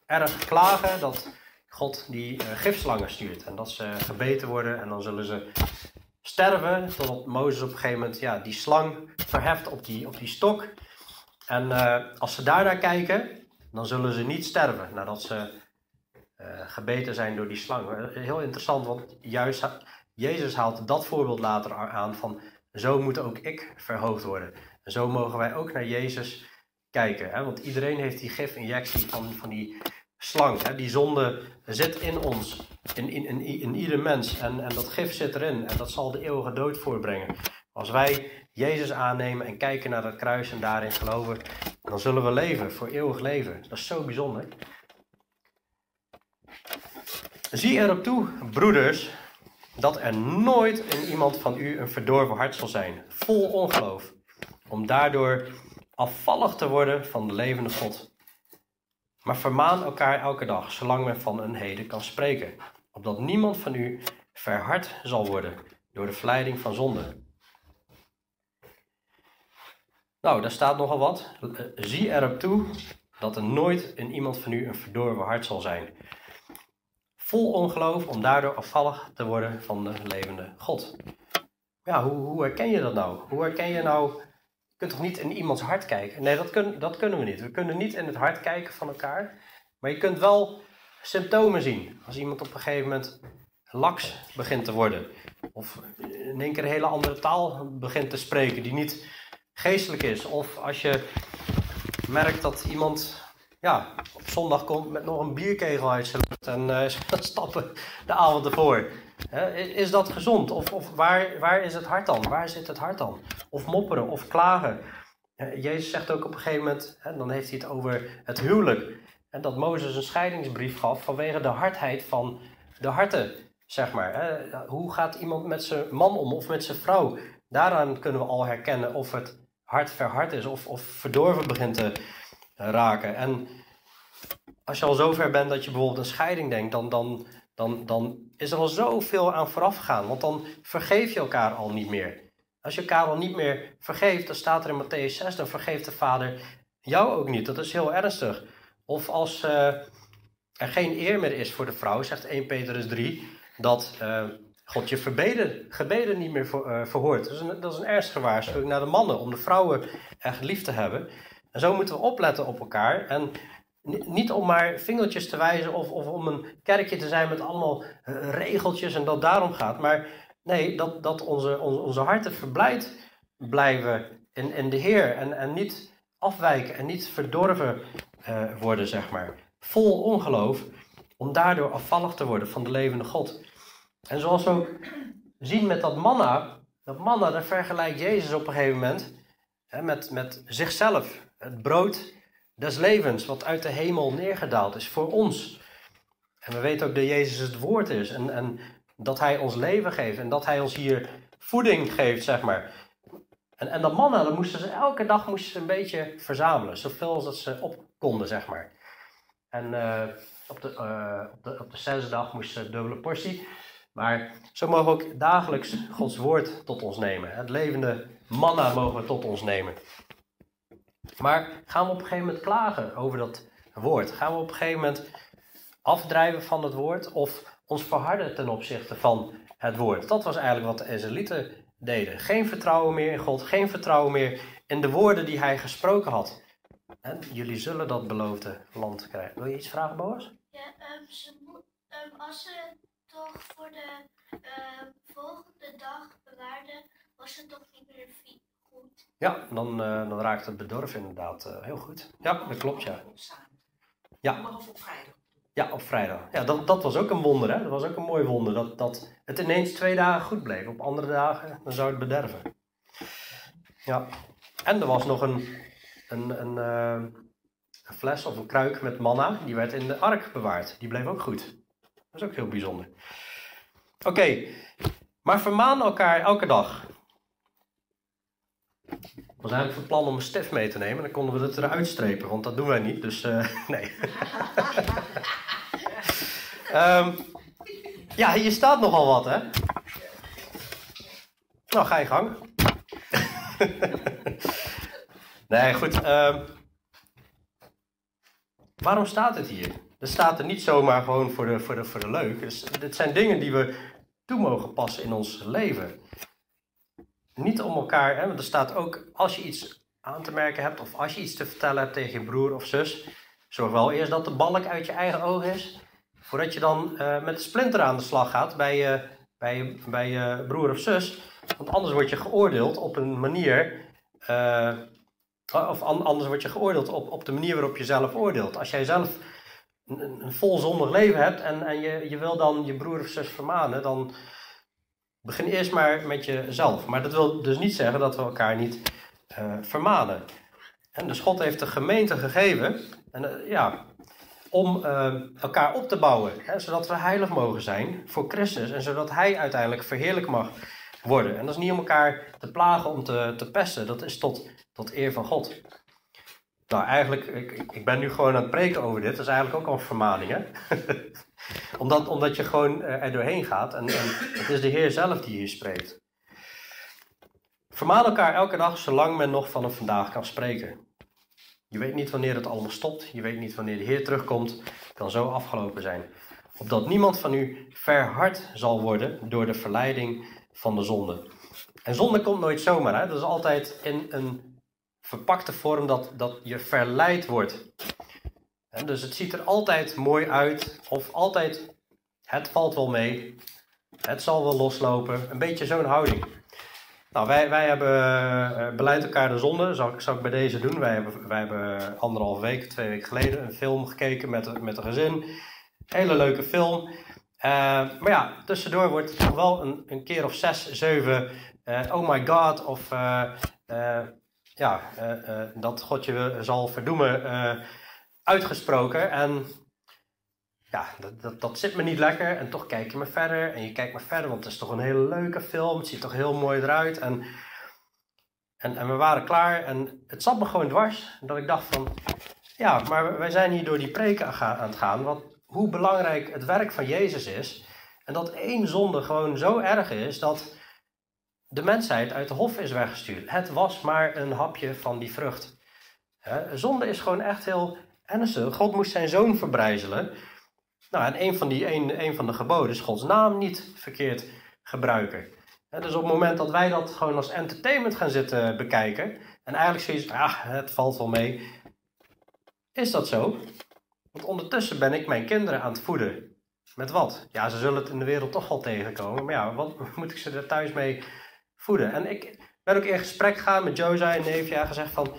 erg klagen dat God die gifslangen stuurt. En dat ze gebeten worden en dan zullen ze sterven. Totdat Mozes op een gegeven moment ja, die slang verheft op die, op die stok. En als ze daarnaar kijken, dan zullen ze niet sterven nadat ze uh, gebeten zijn door die slang. Heel interessant, want juist Jezus haalt dat voorbeeld later aan van zo moet ook ik verhoogd worden. En zo mogen wij ook naar Jezus kijken. Hè? Want iedereen heeft die gifinjectie van, van die slang. Hè? Die zonde zit in ons, in, in, in, in ieder mens. En, en dat gif zit erin en dat zal de eeuwige dood voorbrengen. Als wij Jezus aannemen en kijken naar dat kruis en daarin geloven, dan zullen we leven voor eeuwig leven. Dat is zo bijzonder. Zie erop toe, broeders, dat er nooit in iemand van u een verdorven hart zal zijn, vol ongeloof, om daardoor afvallig te worden van de levende God. Maar vermaan elkaar elke dag, zolang men van een heden kan spreken, opdat niemand van u verhard zal worden door de verleiding van zonde. Nou, daar staat nogal wat. Zie erop toe dat er nooit in iemand van u een verdorven hart zal zijn. Vol ongeloof om daardoor afvallig te worden van de levende God. Ja, hoe, hoe herken je dat nou? Hoe herken je nou... Je kunt toch niet in iemands hart kijken? Nee, dat, dat kunnen we niet. We kunnen niet in het hart kijken van elkaar. Maar je kunt wel symptomen zien. Als iemand op een gegeven moment laks begint te worden. Of in één keer een hele andere taal begint te spreken die niet geestelijk is. Of als je merkt dat iemand ja, op zondag komt met nog een bierkegel uit zijn lucht en <laughs> uh, stappen de avond ervoor. is dat gezond? Of, of waar, waar is het hart dan? Waar zit het hart dan? Of mopperen of klagen. Jezus zegt ook op een gegeven moment, dan heeft hij het over het huwelijk. En dat Mozes een scheidingsbrief gaf vanwege de hardheid van de harten, zeg maar. Hoe gaat iemand met zijn man om of met zijn vrouw? Daaraan kunnen we al herkennen of het hart verhard is of, of verdorven begint te raken. En als je al zover bent dat je bijvoorbeeld een scheiding denkt, dan, dan, dan, dan is er al zoveel aan vooraf gegaan. Want dan vergeef je elkaar al niet meer. Als je elkaar al niet meer vergeeft, dan staat er in Matthäus 6, dan vergeeft de vader jou ook niet. Dat is heel ernstig. Of als uh, er geen eer meer is voor de vrouw, zegt 1 Petrus 3, dat uh, God je verbeden, gebeden niet meer voor, uh, verhoort. Dat is, een, dat is een ernstige waarschuwing naar de mannen, om de vrouwen echt lief te hebben. En zo moeten we opletten op elkaar. En niet om maar vingertjes te wijzen of, of om een kerkje te zijn met allemaal regeltjes en dat daarom gaat. Maar nee, dat, dat onze, onze, onze harten verblijd blijven in, in de Heer. En, en niet afwijken en niet verdorven uh, worden, zeg maar. Vol ongeloof, om daardoor afvallig te worden van de levende God. En zoals we ook zien met dat manna, dat manna, daar vergelijkt Jezus op een gegeven moment hè, met, met zichzelf. Het brood des levens, wat uit de hemel neergedaald is voor ons. En we weten ook dat Jezus het woord is en, en dat hij ons leven geeft en dat hij ons hier voeding geeft, zeg maar. En, en dat mannen, dan moesten ze elke dag moesten ze een beetje verzamelen, zoveel als dat ze op konden, zeg maar. En uh, op, de, uh, op, de, op de zesde dag moesten ze dubbele portie. Maar zo mogen ook dagelijks Gods woord tot ons nemen. Het levende manna mogen we tot ons nemen. Maar gaan we op een gegeven moment klagen over dat woord? Gaan we op een gegeven moment afdrijven van het woord of ons verharden ten opzichte van het woord? Dat was eigenlijk wat de Israëlieten deden. Geen vertrouwen meer in God, geen vertrouwen meer in de woorden die hij gesproken had. En jullie zullen dat beloofde land krijgen. Wil je iets vragen, Boas? Ja, ze, um, als ze toch voor de uh, volgende dag bewaarden, was het toch niet meer goed? Ja, dan, uh, dan raakt het bedorven inderdaad uh, heel goed. Ja, dat klopt, ja. Ja. Of op vrijdag. Ja, op vrijdag. Ja, dat, dat was ook een wonder, hè? Dat was ook een mooi wonder. Dat, dat het ineens twee dagen goed bleef. Op andere dagen, dan zou het bederven. Ja. En er was nog een, een, een, uh, een fles of een kruik met manna. Die werd in de ark bewaard. Die bleef ook goed. Dat is ook heel bijzonder. Oké, maar vermaan elkaar elke dag. Ik was eigenlijk van plan om een stef mee te nemen. Dan konden we het eruit strepen, want dat doen wij niet. Dus uh, <laughs> nee. um, <laughs> ja, hier staat nogal wat, hè? Nou, ga je gang. <laughs> nee, goed. Um, waarom staat het hier? Het staat er niet zomaar gewoon voor de, voor de, voor de leuk. Dus, dit zijn dingen die we toe mogen passen in ons leven niet om elkaar, hè, want er staat ook, als je iets aan te merken hebt of als je iets te vertellen hebt tegen je broer of zus, zorg wel eerst dat de balk uit je eigen oog is, voordat je dan uh, met de splinter aan de slag gaat bij je, bij, bij je broer of zus. Want anders word je geoordeeld op een manier, uh, of anders word je geoordeeld op, op de manier waarop je zelf oordeelt. Als jij zelf een, vol zondig leven hebt en, en je, je wil dan je broer of zus vermanen, dan Begin eerst maar met jezelf. Maar dat wil dus niet zeggen dat we elkaar niet uh, vermanen. En dus God heeft de gemeente gegeven en, uh, ja, om uh, elkaar op te bouwen. Hè, zodat we heilig mogen zijn voor Christus. En zodat Hij uiteindelijk verheerlijk mag worden. En dat is niet om elkaar te plagen, om te, te pesten. Dat is tot, tot eer van God. Nou, eigenlijk, ik, ik ben nu gewoon aan het preken over dit. Dat is eigenlijk ook al een vermaning, hè? <laughs> omdat, omdat je gewoon eh, er doorheen gaat. En, en het is de Heer zelf die hier spreekt. Vermaan elkaar elke dag zolang men nog van een vandaag kan spreken. Je weet niet wanneer het allemaal stopt. Je weet niet wanneer de Heer terugkomt. Het kan zo afgelopen zijn. Opdat niemand van u verhard zal worden door de verleiding van de zonde. En zonde komt nooit zomaar. Hè? Dat is altijd in een verpakte vorm dat, dat je verleid wordt. Dus het ziet er altijd mooi uit, of altijd, het valt wel mee, het zal wel loslopen. Een beetje zo'n houding. Nou, wij, wij hebben uh, beleid elkaar de zonde, zal, zal ik bij deze doen. Wij hebben, wij hebben anderhalf week, twee weken geleden een film gekeken met, met een gezin. Hele leuke film. Uh, maar ja, tussendoor wordt het toch wel een, een keer of zes, zeven, uh, oh my god, of ja, dat God je zal verdoemen uitgesproken. En ja, dat, dat, dat, zit me niet lekker. En toch kijk je maar verder. En je kijkt maar verder, want het is toch een hele leuke film. Het ziet toch heel mooi eruit. En, en, en we waren klaar. En het zat me gewoon dwars. Dat ik dacht van, ja, maar wij zijn hier door die preken aan het gaan. Wat, hoe belangrijk het werk van Jezus is. En dat één zonde gewoon zo erg is dat de mensheid uit de hof is weggestuurd. Het was maar een hapje van die vrucht. zonde is gewoon echt heel ernstig. God moest zijn zoon verbrijzelen. Nou, en een van, die, een, een van de geboden is Gods naam niet verkeerd gebruiken. dus op het moment dat wij dat gewoon als entertainment gaan zitten bekijken, en eigenlijk zoiets, ah, het valt wel mee, is dat zo? Want ondertussen ben ik mijn kinderen aan het voeden. Met wat? Ja, ze zullen het in de wereld toch wel tegenkomen, maar ja, wat <laughs> moet ik ze er thuis mee En ik ben ook in gesprek gegaan met Joza en Nevia gezegd van,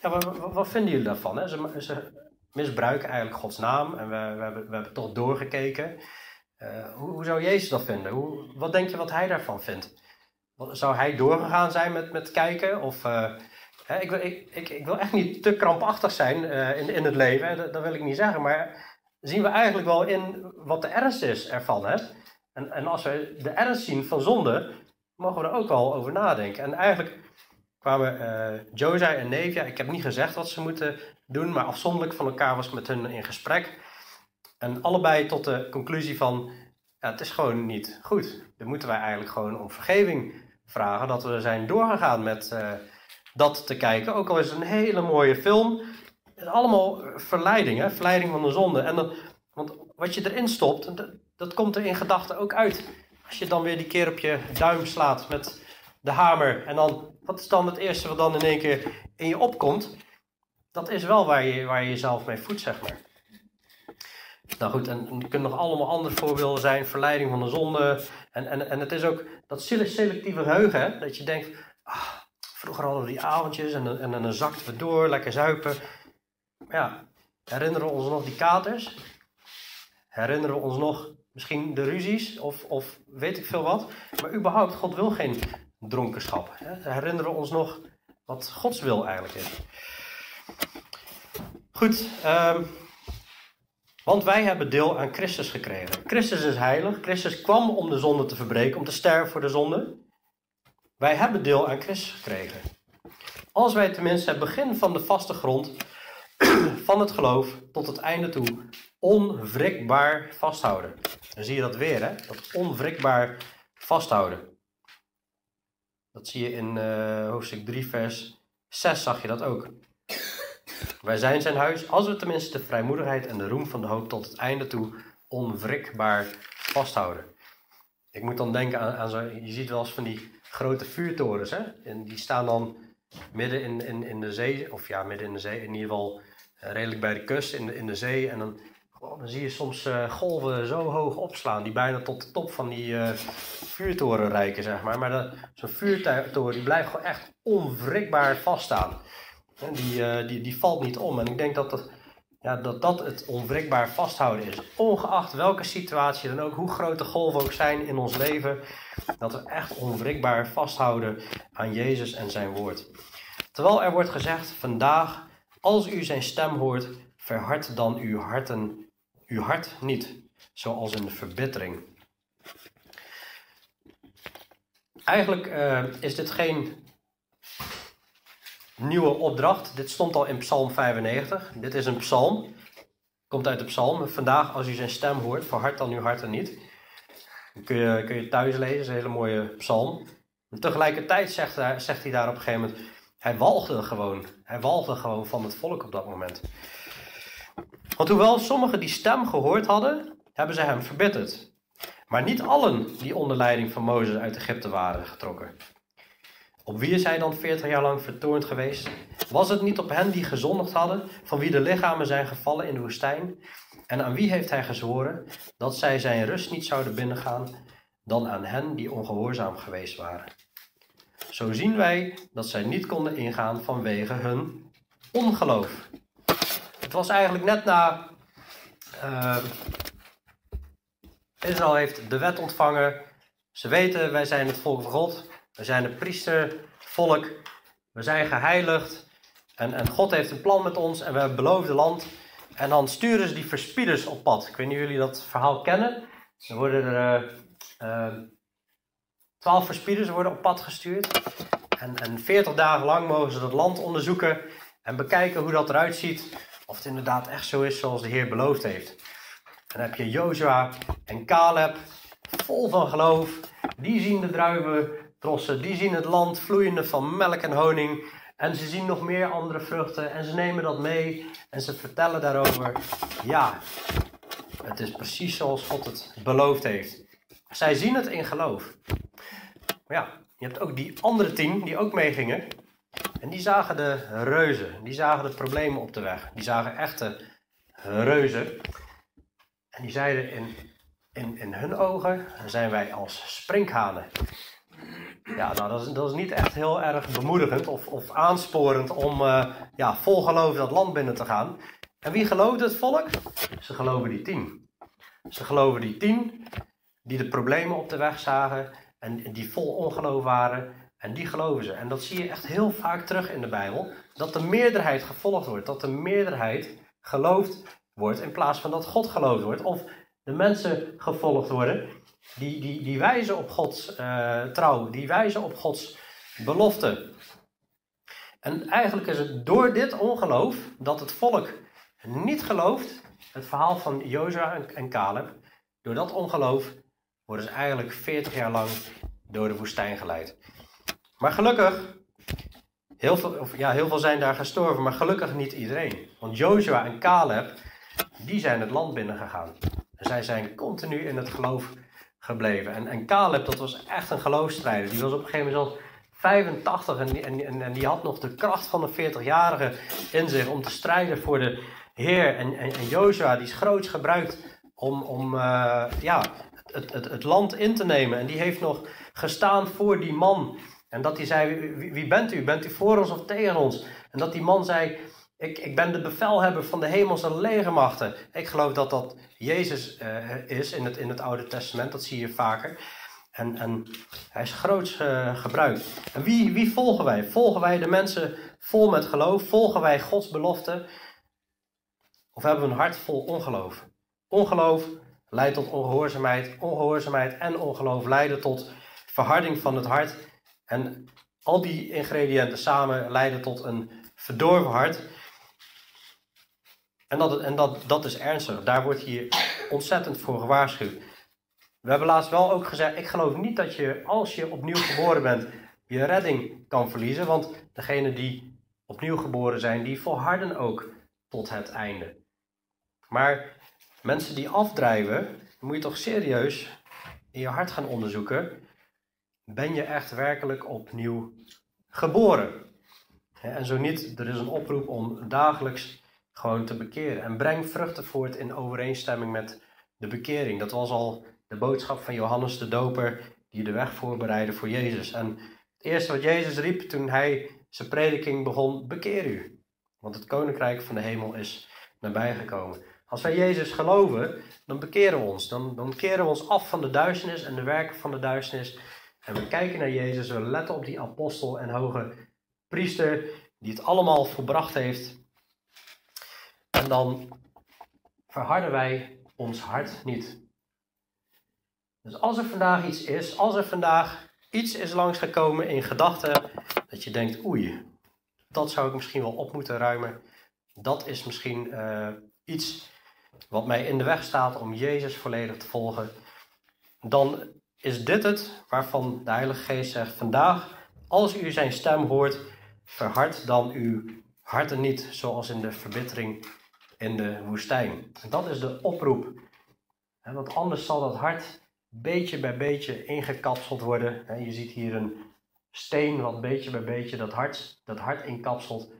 ja, wat, vinden jullie daarvan? Hè? Ze, misbruiken eigenlijk Gods naam. En we, we, hebben, we hebben toch doorgekeken. Uh, hoe, zou Jezus dat vinden? Hoe, wat denk je wat hij daarvan vindt? Zou hij doorgegaan zijn met, met kijken? Of, uh, hè, ik, wil, ik, ik, wil echt niet te krampachtig zijn uh, in, in het leven, dat, dat, wil ik niet zeggen. Maar zien we eigenlijk wel in wat de ernst is ervan. Hè? En, en als we de ernst zien van zonde, mogen we er ook al over nadenken. En eigenlijk kwamen uh, Josai en Nevia, ik heb niet gezegd wat ze moeten doen, maar afzonderlijk van elkaar was ik met hun in gesprek. En allebei tot de conclusie van, ja, het is gewoon niet goed. Dan moeten wij eigenlijk gewoon om vergeving vragen dat we zijn doorgegaan met uh, dat te kijken. Ook al is het een hele mooie film. Het is allemaal verleiding, hè? verleiding van de zonde. En dan, want wat je erin stopt, dat komt er in gedachten ook uit. Als je dan weer die keer op je duim slaat met de hamer. En dan, wat is dan het eerste wat dan in één keer in je opkomt? Dat is wel waar je, waar je jezelf mee voedt, zeg maar. Nou goed, en er kunnen nog allemaal andere voorbeelden zijn. Verleiding van de zonde. En, en, en het is ook dat selectieve geheugen. Dat je denkt, ah, vroeger hadden we die avondjes en, en, dan zakten we door, lekker zuipen. Ja, herinneren we ons nog die katers? Herinneren we ons nog misschien de ruzies of, of weet ik veel wat? Maar überhaupt, God wil geen dronkenschap. Hè? Herinneren we ons nog wat Gods wil eigenlijk is. Goed, um, want wij hebben deel aan Christus gekregen. Christus is heilig. Christus kwam om de zonde te verbreken, om te sterven voor de zonde. Wij hebben deel aan Christus gekregen. Als wij tenminste het begin van de vaste grond <clears throat> van het geloof tot het einde toe onwrikbaar vasthouden. Dan zie je dat weer, hè? Dat onwrikbaar vasthouden. Dat zie je in uh, hoofdstuk 3, vers 6, zag je dat ook. Wij zijn zijn huis, als we tenminste de vrijmoedigheid en de roem van de hoop tot het einde toe onwrikbaar vasthouden. Ik moet dan denken aan, aan zo, je ziet wel eens van die grote vuurtorens, hè? En die staan dan midden in, in, in de zee, of ja, midden in de zee, in ieder geval uh, redelijk bij de kust in de, in de zee. En dan Oh, dan zie je soms uh, golven zo hoog opslaan, die bijna tot de top van die uh, vuurtoren reiken, zeg maar. Maar zo'n vuurtoren die blijft gewoon echt onwrikbaar vaststaan. En die, uh, die, die valt niet om. En ik denk dat dat, ja, dat dat het onwrikbaar vasthouden is. Ongeacht welke situatie dan ook, hoe groot de golven ook zijn in ons leven, dat we echt onwrikbaar vasthouden aan Jezus en zijn woord. Terwijl er wordt gezegd, vandaag, als u zijn stem hoort, verhard dan uw harten uw hart niet, zoals de verbittering. Eigenlijk uh, is dit geen nieuwe opdracht. Dit stond al in Psalm 95. Dit is een psalm. Komt uit de psalm. Vandaag, als u zijn stem hoort, verhard dan uw harten niet. Dan kun je, kun je thuis lezen. Dat is een hele mooie psalm. En tegelijkertijd zegt hij, zegt hij daar op een gegeven moment. Hij walgde gewoon. Hij walgde gewoon van het volk op dat moment. Want hoewel sommigen die stem gehoord hadden, hebben ze hem verbitterd. Maar niet allen die onder leiding van Mozes uit Egypte waren getrokken. Op wie is hij dan 40 jaar lang vertoornd geweest? Was het niet op hen die gezondigd hadden, van wie de lichamen zijn gevallen in de woestijn? En aan wie heeft hij gezworen dat zij zijn rust niet zouden binnengaan, dan aan hen die ongehoorzaam geweest waren? Zo zien wij dat zij niet konden ingaan vanwege hun ongeloof. Het was eigenlijk net na. Uh, Israël heeft de wet ontvangen. Ze weten, wij zijn het volk van God. We zijn het priestervolk. We zijn geheiligd. En, en God heeft een plan met ons en we hebben beloofd land. En dan sturen ze die verspieders op pad. Ik weet niet of jullie dat verhaal kennen. Er worden er uh, twaalf verspieders worden op pad gestuurd. En, en 40 dagen lang mogen ze dat land onderzoeken en bekijken hoe dat eruit ziet. Of het inderdaad echt zo is zoals de Heer beloofd heeft. Dan heb je Jozua en Caleb, vol van geloof. Die zien de druiventrossen, die zien het land vloeiende van melk en honing. En ze zien nog meer andere vruchten en ze nemen dat mee en ze vertellen daarover. Ja, het is precies zoals God het beloofd heeft. Zij zien het in geloof. Maar ja, je hebt ook die andere tien die ook meegingen. En die zagen de reuzen. Die zagen de problemen op de weg. Die zagen echte reuzen. En die zeiden in, in, in hun ogen zijn wij als sprinkhanen. Ja, nou, dat is, dat is niet echt heel erg bemoedigend of, of aansporend om uh, ja, vol geloof dat land binnen te gaan. En wie geloofde het volk? Ze geloven die tien. Ze geloven die tien die de problemen op de weg zagen en die vol ongeloof waren. En die geloven ze. En dat zie je echt heel vaak terug in de Bijbel. Dat de meerderheid gevolgd wordt. Dat de meerderheid geloofd wordt in plaats van dat God geloofd wordt. Of de mensen gevolgd worden die, die, die wijzen op Gods uh, trouw. Die wijzen op Gods belofte. En eigenlijk is het door dit ongeloof dat het volk niet gelooft. Het verhaal van Jozua en Caleb. Door dat ongeloof worden ze eigenlijk 40 jaar lang door de woestijn geleid. Maar gelukkig, heel veel, of ja, heel veel zijn daar gestorven, maar gelukkig niet iedereen. Want Joshua en Caleb, die zijn het land binnengegaan. En zij zijn continu in het geloof gebleven. En, en Caleb, dat was echt een geloofstrijder. Die was op een gegeven moment zelfs 85 en, en, die had nog de kracht van een 40-jarige in zich om te strijden voor de Heer. En, en, Joshua, die is groots gebruikt om, om uh, ja, het, het, het land in te nemen. En die heeft nog gestaan voor die man. En dat hij zei, wie, bent u? Bent u voor ons of tegen ons? En dat die man zei, ik, ik ben de bevelhebber van de hemelse legermachten. Ik geloof dat dat Jezus uh, is in het, in het Oude Testament, dat zie je vaker. En, en hij is groots uh, gebruikt. En wie, wie volgen wij? Volgen wij de mensen vol met geloof? Volgen wij Gods belofte? Of hebben we een hart vol ongeloof? Ongeloof leidt tot ongehoorzaamheid. Ongehoorzaamheid en ongeloof leiden tot verharding van het hart. En al die ingrediënten samen leiden tot een verdorven hart. En, dat, en dat, dat is ernstig. Daar wordt hier ontzettend voor gewaarschuwd. We hebben laatst wel ook gezegd: ik geloof niet dat je, als je opnieuw geboren bent, je redding kan verliezen. Want degenen die opnieuw geboren zijn, die volharden ook tot het einde. Maar mensen die afdrijven, moet je toch serieus in je hart gaan onderzoeken. Ben je echt werkelijk opnieuw geboren? En zo niet, er is een oproep om dagelijks gewoon te bekeren. En breng vruchten voort in overeenstemming met de bekering. Dat was al de boodschap van Johannes de Doper, die de weg voorbereidde voor Jezus. En het eerste wat Jezus riep toen hij zijn prediking begon, bekeer u. Want het koninkrijk van de hemel is nabijgekomen. Als wij Jezus geloven, dan bekeren we ons. Dan, dan keren we ons af van de duisternis en de werken van de duisternis. En we kijken naar Jezus, we letten op die apostel en hoge priester die het allemaal volbracht heeft. En dan verharden wij ons hart niet. Dus als er vandaag iets is, als er vandaag iets is langsgekomen in gedachten, dat je denkt, oei, dat zou ik misschien wel op moeten ruimen. Dat is misschien uh, iets wat mij in de weg staat om Jezus volledig te volgen, dan is dit het waarvan de Heilige Geest zegt: vandaag, als u zijn stem hoort, verhard dan uw harten niet, zoals in de verbittering in de woestijn. Dat is de oproep. Want anders zal dat hart beetje bij beetje ingekapseld worden. Je ziet hier een steen wat beetje bij beetje dat hart, dat hart inkapselt.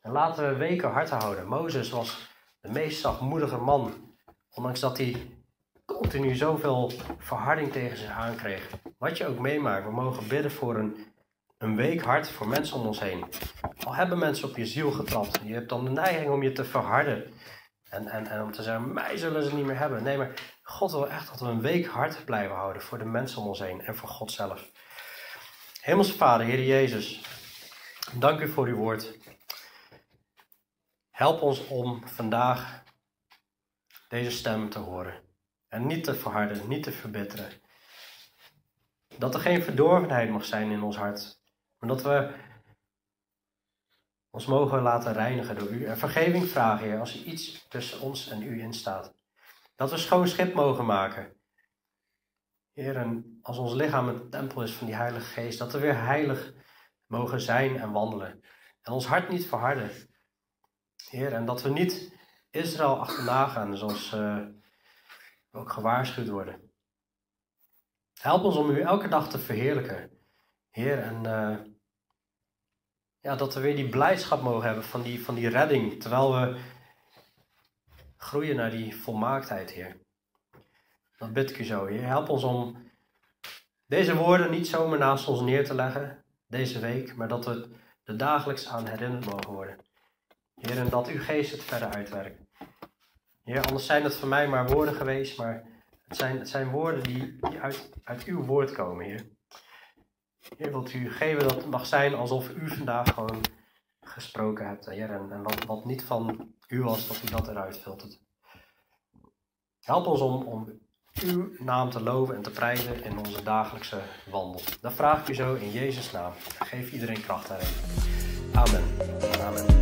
En laten we weken hard houden. Mozes was de meest zachtmoedige man, ondanks dat hij continu zoveel verharding tegen zich aankreeg. Wat je ook meemaakt, we mogen bidden voor een, een week hart voor mensen om ons heen. Al hebben mensen op je ziel getrapt, je hebt dan de neiging om je te verharden. En, en, en om te zeggen, mij zullen ze niet meer hebben. Nee, maar God wil echt dat we een week hard blijven houden voor de mensen om ons heen en voor God zelf. Hemelse Vader, Heer Jezus, dank u voor uw woord. Help ons om vandaag deze stem te horen. En niet te verharden, niet te verbitteren. Dat er geen verdorvenheid mag zijn in ons hart. Maar dat we ons mogen laten reinigen door u. En vergeving vragen, Heer, als er iets tussen ons en u instaat. Dat we schoon schip mogen maken. Heer, en als ons lichaam een tempel is van die Heilige Geest, dat we weer heilig mogen zijn en wandelen. En ons hart niet verharden. Heer, en dat we niet Israël achterna gaan, zoals we ook gewaarschuwd worden. Help ons om u elke dag te verheerlijken. Heer, en uh, ja, dat we weer die blijdschap mogen hebben van die, van die redding, terwijl we groeien naar die volmaaktheid, Heer. Dat bid ik u zo, Heer. Help ons om deze woorden niet zomaar naast ons neer te leggen deze week, maar dat we er dagelijks aan herinnerd mogen worden. Heer, en dat uw geest het verder uitwerkt. Heer, anders zijn het voor mij maar woorden geweest, maar het zijn, het zijn woorden die, uit, uit uw woord komen, Heer. Heer, wilt u geven dat het mag zijn alsof u vandaag gewoon gesproken hebt, Heer. En, en wat, niet van u was, dat u dat eruit filtert. Help ons om, om uw naam te loven en te prijzen in onze dagelijkse wandel. Dat vraag ik u zo in Jezus' naam. Geef iedereen kracht daarin. Amen.